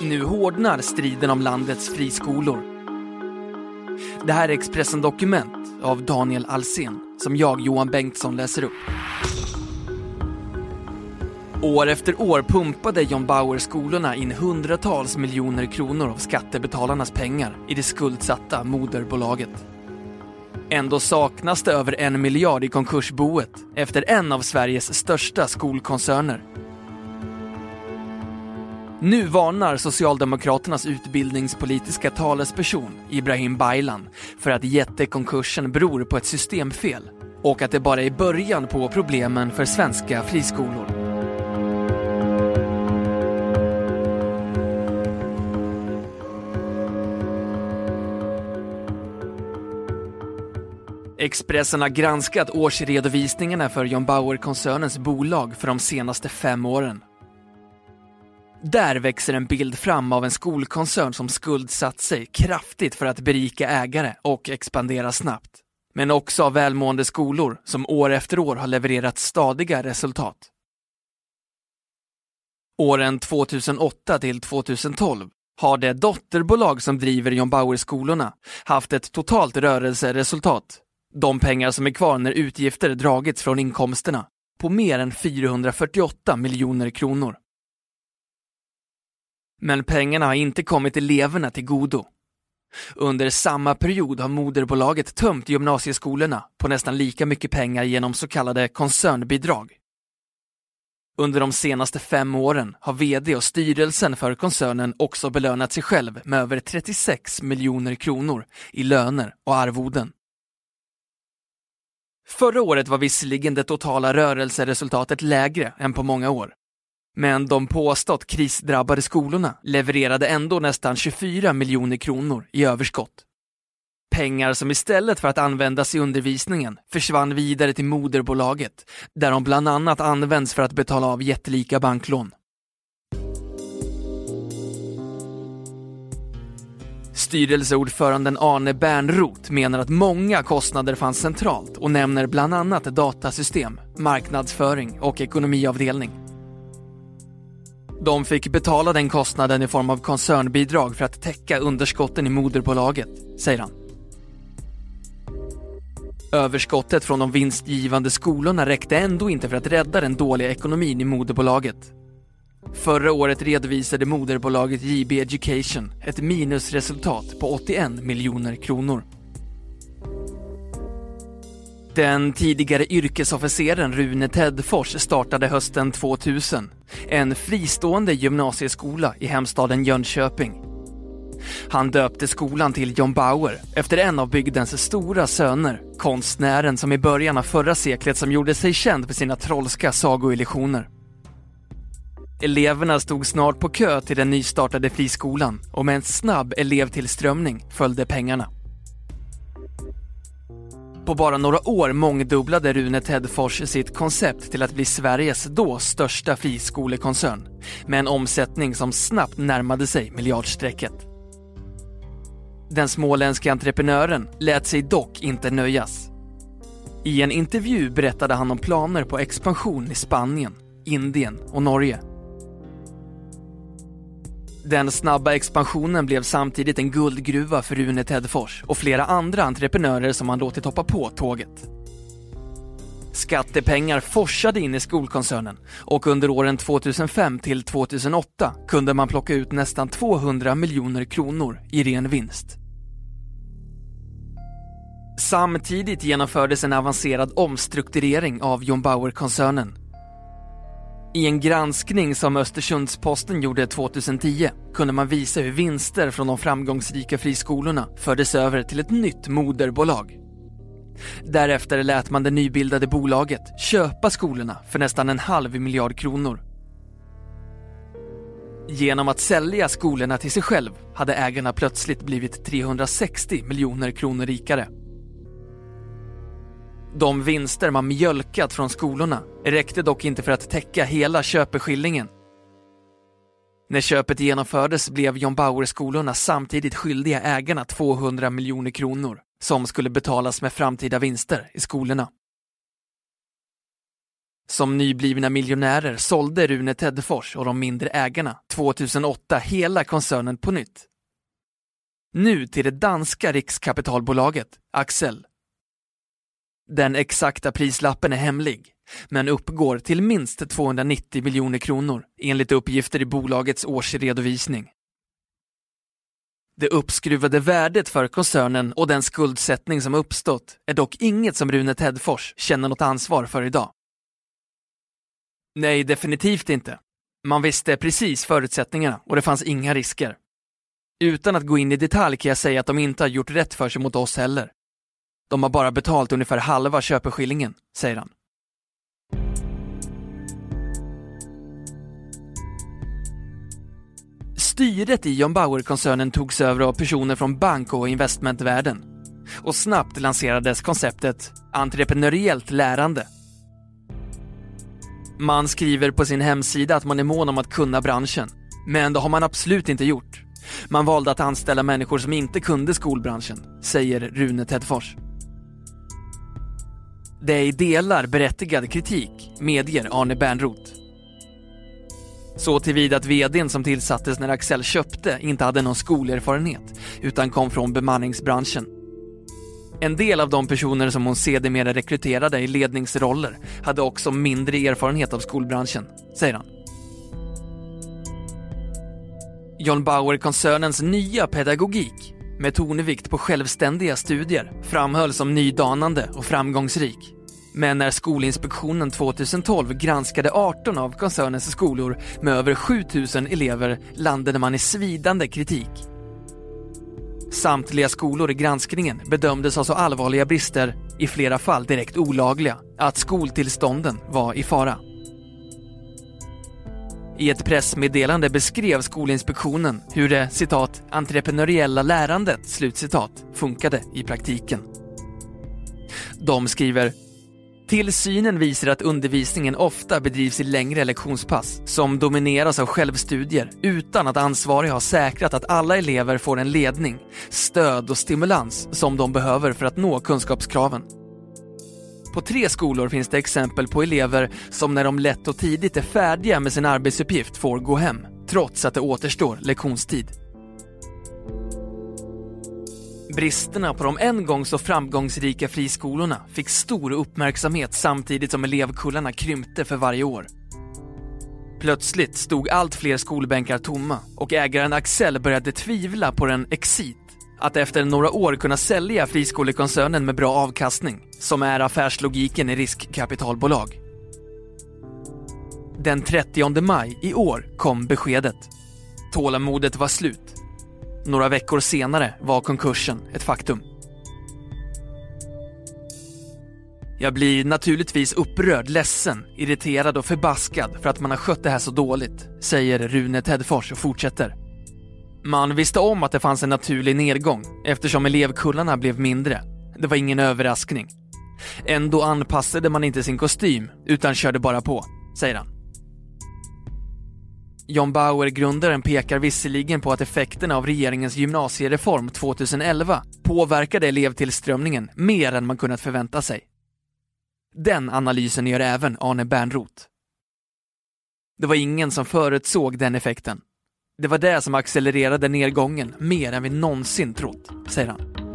Nu hårdnar striden om landets friskolor. Det här är Expressen Dokument av Daniel Alsen som jag, Johan Bengtsson, läser upp. År efter år pumpade John Bauer-skolorna in hundratals miljoner kronor av skattebetalarnas pengar i det skuldsatta moderbolaget. Ändå saknas det över en miljard i konkursboet efter en av Sveriges största skolkoncerner. Nu varnar Socialdemokraternas utbildningspolitiska talesperson Ibrahim Baylan för att jättekonkursen beror på ett systemfel och att det bara är början på problemen för svenska friskolor. Expressen har granskat årsredovisningarna för John Bauer-koncernens bolag för de senaste fem åren. Där växer en bild fram av en skolkoncern som skuldsatt sig kraftigt för att berika ägare och expandera snabbt. Men också av välmående skolor som år efter år har levererat stadiga resultat. Åren 2008 till 2012 har det dotterbolag som driver John Bauer-skolorna haft ett totalt rörelseresultat, de pengar som är kvar när utgifter dragits från inkomsterna, på mer än 448 miljoner kronor. Men pengarna har inte kommit eleverna till godo. Under samma period har moderbolaget tömt gymnasieskolorna på nästan lika mycket pengar genom så kallade koncernbidrag. Under de senaste fem åren har VD och styrelsen för koncernen också belönat sig själv med över 36 miljoner kronor i löner och arvoden. Förra året var visserligen det totala rörelseresultatet lägre än på många år. Men de påstått krisdrabbade skolorna levererade ändå nästan 24 miljoner kronor i överskott. Pengar som istället för att användas i undervisningen försvann vidare till moderbolaget, där de bland annat används för att betala av jättelika banklån. Styrelseordföranden Arne Bernroth menar att många kostnader fanns centralt och nämner bland annat datasystem, marknadsföring och ekonomiavdelning. De fick betala den kostnaden i form av koncernbidrag för att täcka underskotten i moderbolaget, säger han. Överskottet från de vinstgivande skolorna räckte ändå inte för att rädda den dåliga ekonomin i moderbolaget. Förra året redovisade moderbolaget JB Education ett minusresultat på 81 miljoner kronor. Den tidigare yrkesofficeren Rune Tedfors startade hösten 2000 en fristående gymnasieskola i hemstaden Jönköping. Han döpte skolan till John Bauer efter en av bygdens stora söner, konstnären som i början av förra seklet som gjorde sig känd för sina trollska sagoillusioner. Eleverna stod snart på kö till den nystartade friskolan och med en snabb elevtillströmning följde pengarna. På bara några år mångdubblade Rune Tedfors sitt koncept till att bli Sveriges då största friskolekoncern med en omsättning som snabbt närmade sig miljardstrecket. Den småländska entreprenören lät sig dock inte nöjas. I en intervju berättade han om planer på expansion i Spanien, Indien och Norge. Den snabba expansionen blev samtidigt en guldgruva för Rune Tedfors och flera andra entreprenörer som han låtit hoppa på tåget. Skattepengar forsade in i skolkoncernen och under åren 2005 till 2008 kunde man plocka ut nästan 200 miljoner kronor i ren vinst. Samtidigt genomfördes en avancerad omstrukturering av John Bauer-koncernen i en granskning som Östersunds-Posten gjorde 2010 kunde man visa hur vinster från de framgångsrika friskolorna fördes över till ett nytt moderbolag. Därefter lät man det nybildade bolaget köpa skolorna för nästan en halv miljard kronor. Genom att sälja skolorna till sig själv hade ägarna plötsligt blivit 360 miljoner kronor rikare. De vinster man mjölkat från skolorna räckte dock inte för att täcka hela köpeskillingen. När köpet genomfördes blev John Bauer-skolorna samtidigt skyldiga ägarna 200 miljoner kronor som skulle betalas med framtida vinster i skolorna. Som nyblivna miljonärer sålde Rune Teddefors och de mindre ägarna 2008 hela koncernen på nytt. Nu till det danska rikskapitalbolaget Axel. Den exakta prislappen är hemlig, men uppgår till minst 290 miljoner kronor enligt uppgifter i bolagets årsredovisning. Det uppskruvade värdet för koncernen och den skuldsättning som uppstått är dock inget som Rune Tedfors känner något ansvar för idag. Nej, definitivt inte. Man visste precis förutsättningarna och det fanns inga risker. Utan att gå in i detalj kan jag säga att de inte har gjort rätt för sig mot oss heller. De har bara betalt ungefär halva köpeskillingen, säger han. Styret i John Bauer-koncernen togs över av personer från bank och investmentvärlden. Och snabbt lanserades konceptet entreprenöriellt lärande. Man skriver på sin hemsida att man är mån om att kunna branschen. Men det har man absolut inte gjort. Man valde att anställa människor som inte kunde skolbranschen, säger Rune Tedfors. Det är i delar berättigad kritik, medger Arne Bernroth. Så tillvida att vdn som tillsattes när Axel köpte inte hade någon skolerfarenhet utan kom från bemanningsbranschen. En del av de personer som hon sedermera rekryterade i ledningsroller hade också mindre erfarenhet av skolbranschen, säger han. John Bauer-koncernens nya pedagogik med tonvikt på självständiga studier framhölls som nydanande och framgångsrik. Men när Skolinspektionen 2012 granskade 18 av koncernens skolor med över 7000 elever landade man i svidande kritik. Samtliga skolor i granskningen bedömdes ha så allvarliga brister, i flera fall direkt olagliga, att skoltillstånden var i fara. I ett pressmeddelande beskrev Skolinspektionen hur det citat entreprenöriella lärandet slutcitat funkade i praktiken. De skriver Tillsynen visar att undervisningen ofta bedrivs i längre lektionspass som domineras av självstudier utan att ansvariga har säkrat att alla elever får en ledning, stöd och stimulans som de behöver för att nå kunskapskraven. På tre skolor finns det exempel på elever som när de lätt och tidigt är färdiga med sin arbetsuppgift får gå hem, trots att det återstår lektionstid. Bristerna på de en gång så framgångsrika friskolorna fick stor uppmärksamhet samtidigt som elevkullarna krympte för varje år. Plötsligt stod allt fler skolbänkar tomma och ägaren Axel började tvivla på den exit att efter några år kunna sälja friskolekoncernen med bra avkastning, som är affärslogiken i riskkapitalbolag. Den 30 maj i år kom beskedet. Tålamodet var slut. Några veckor senare var konkursen ett faktum. Jag blir naturligtvis upprörd, ledsen, irriterad och förbaskad för att man har skött det här så dåligt, säger Rune Tedfors och fortsätter. Man visste om att det fanns en naturlig nedgång eftersom elevkullarna blev mindre. Det var ingen överraskning. Ändå anpassade man inte sin kostym utan körde bara på, säger han. John Bauer-grundaren pekar visserligen på att effekterna av regeringens gymnasiereform 2011 påverkade elevtillströmningen mer än man kunnat förvänta sig. Den analysen gör även Arne Bernroth. Det var ingen som förutsåg den effekten. Det var det som accelererade nedgången mer än vi någonsin trott, säger han.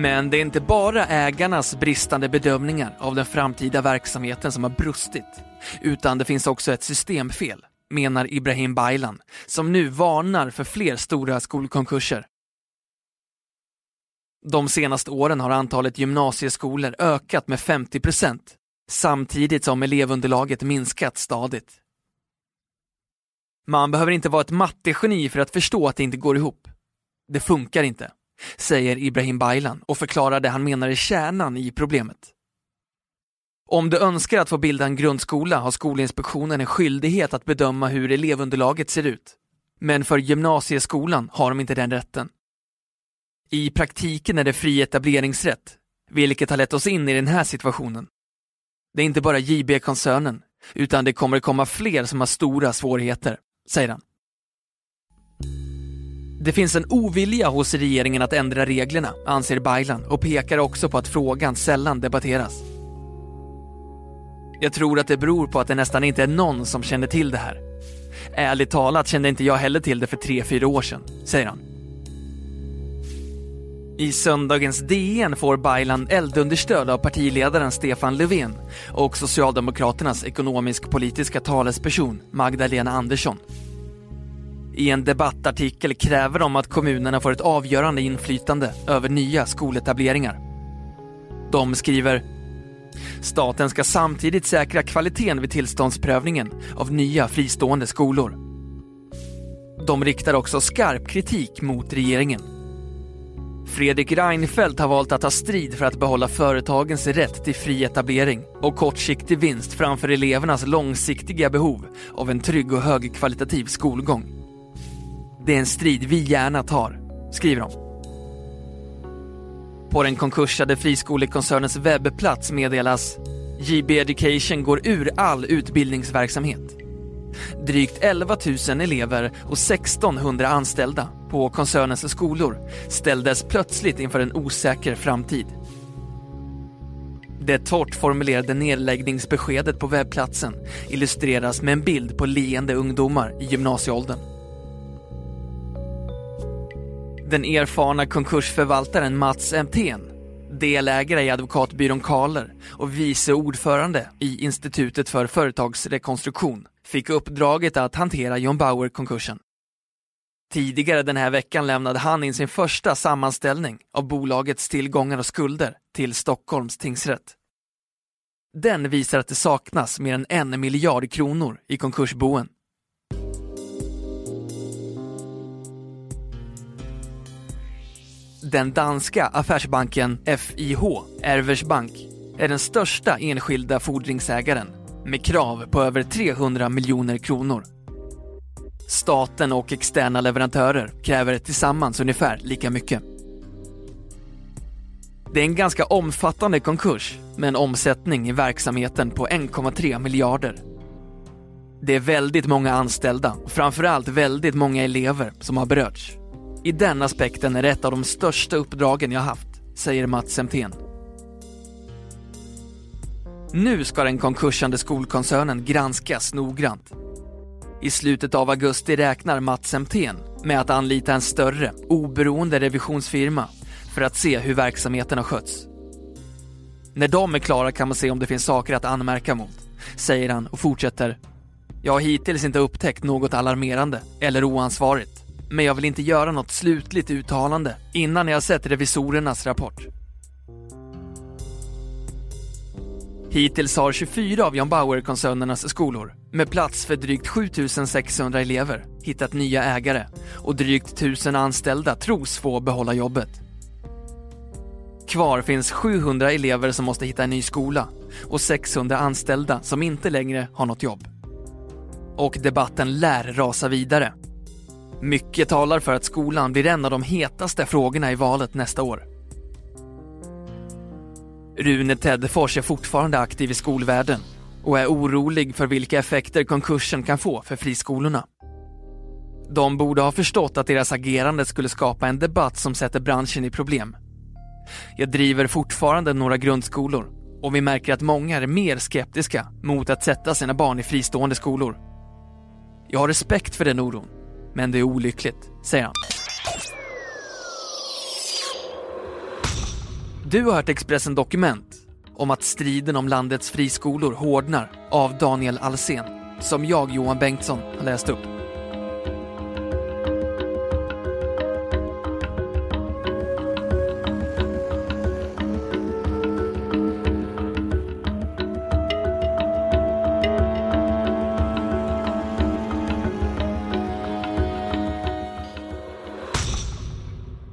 Men det är inte bara ägarnas bristande bedömningar av den framtida verksamheten som har brustit, utan det finns också ett systemfel, menar Ibrahim Baylan, som nu varnar för fler stora skolkonkurser. De senaste åren har antalet gymnasieskolor ökat med 50 procent, samtidigt som elevunderlaget minskat stadigt. Man behöver inte vara ett mattegeni för att förstå att det inte går ihop. Det funkar inte, säger Ibrahim Baylan och förklarar det han menar är kärnan i problemet. Om du önskar att få bilda en grundskola har Skolinspektionen en skyldighet att bedöma hur elevunderlaget ser ut. Men för gymnasieskolan har de inte den rätten. I praktiken är det fri etableringsrätt, vilket har lett oss in i den här situationen. Det är inte bara JB-koncernen, utan det kommer komma fler som har stora svårigheter, säger han. Det finns en ovilja hos regeringen att ändra reglerna, anser Baylan och pekar också på att frågan sällan debatteras. Jag tror att det beror på att det nästan inte är någon som känner till det här. Ärligt talat kände inte jag heller till det för tre, fyra år sedan, säger han. I söndagens DN får Baylan eldunderstöd av partiledaren Stefan Löfven och Socialdemokraternas ekonomisk-politiska talesperson Magdalena Andersson. I en debattartikel kräver de att kommunerna får ett avgörande inflytande över nya skoletableringar. De skriver Staten ska samtidigt säkra kvaliteten vid tillståndsprövningen av nya fristående skolor. De riktar också skarp kritik mot regeringen. Fredrik Reinfeldt har valt att ta strid för att behålla företagens rätt till fri etablering och kortsiktig vinst framför elevernas långsiktiga behov av en trygg och högkvalitativ skolgång. Det är en strid vi gärna tar, skriver de. På den konkursade friskolekoncernens webbplats meddelas JB Education går ur all utbildningsverksamhet. Drygt 11 000 elever och 1600 anställda på koncernens skolor ställdes plötsligt inför en osäker framtid. Det torrt formulerade nedläggningsbeskedet på webbplatsen illustreras med en bild på leende ungdomar i gymnasieåldern. Den erfarna konkursförvaltaren Mats Emthén, delägare i advokatbyrån Karler och vice ordförande i Institutet för företagsrekonstruktion, fick uppdraget att hantera John Bauer-konkursen. Tidigare den här veckan lämnade han in sin första sammanställning av bolagets tillgångar och skulder till Stockholms tingsrätt. Den visar att det saknas mer än en miljard kronor i konkursboen. Den danska affärsbanken FIH, Ervers Bank, är den största enskilda fordringsägaren med krav på över 300 miljoner kronor. Staten och externa leverantörer kräver tillsammans ungefär lika mycket. Det är en ganska omfattande konkurs med en omsättning i verksamheten på 1,3 miljarder. Det är väldigt många anställda och framförallt väldigt många elever som har berörts. I den aspekten är det ett av de största uppdragen jag haft, säger Mats Semtén. Nu ska den konkursande skolkoncernen granskas noggrant. I slutet av augusti räknar Mats Semtén med att anlita en större, oberoende revisionsfirma för att se hur verksamheten har skötts. När de är klara kan man se om det finns saker att anmärka mot, säger han och fortsätter. Jag har hittills inte upptäckt något alarmerande eller oansvarigt men jag vill inte göra något slutligt uttalande innan jag sett revisorernas rapport. Hittills har 24 av John Bauer-koncernernas skolor med plats för drygt 7600 elever hittat nya ägare och drygt 1000 anställda tros få behålla jobbet. Kvar finns 700 elever som måste hitta en ny skola och 600 anställda som inte längre har något jobb. Och debatten lär rasa vidare mycket talar för att skolan blir en av de hetaste frågorna i valet nästa år. Rune Teddefors är fortfarande aktiv i skolvärlden och är orolig för vilka effekter konkursen kan få för friskolorna. De borde ha förstått att deras agerande skulle skapa en debatt som sätter branschen i problem. Jag driver fortfarande några grundskolor och vi märker att många är mer skeptiska mot att sätta sina barn i fristående skolor. Jag har respekt för den oron men det är olyckligt, säger han. Du har hört Expressen Dokument om att striden om landets friskolor hårdnar av Daniel Alsen som jag, Johan Bengtsson, har läst upp.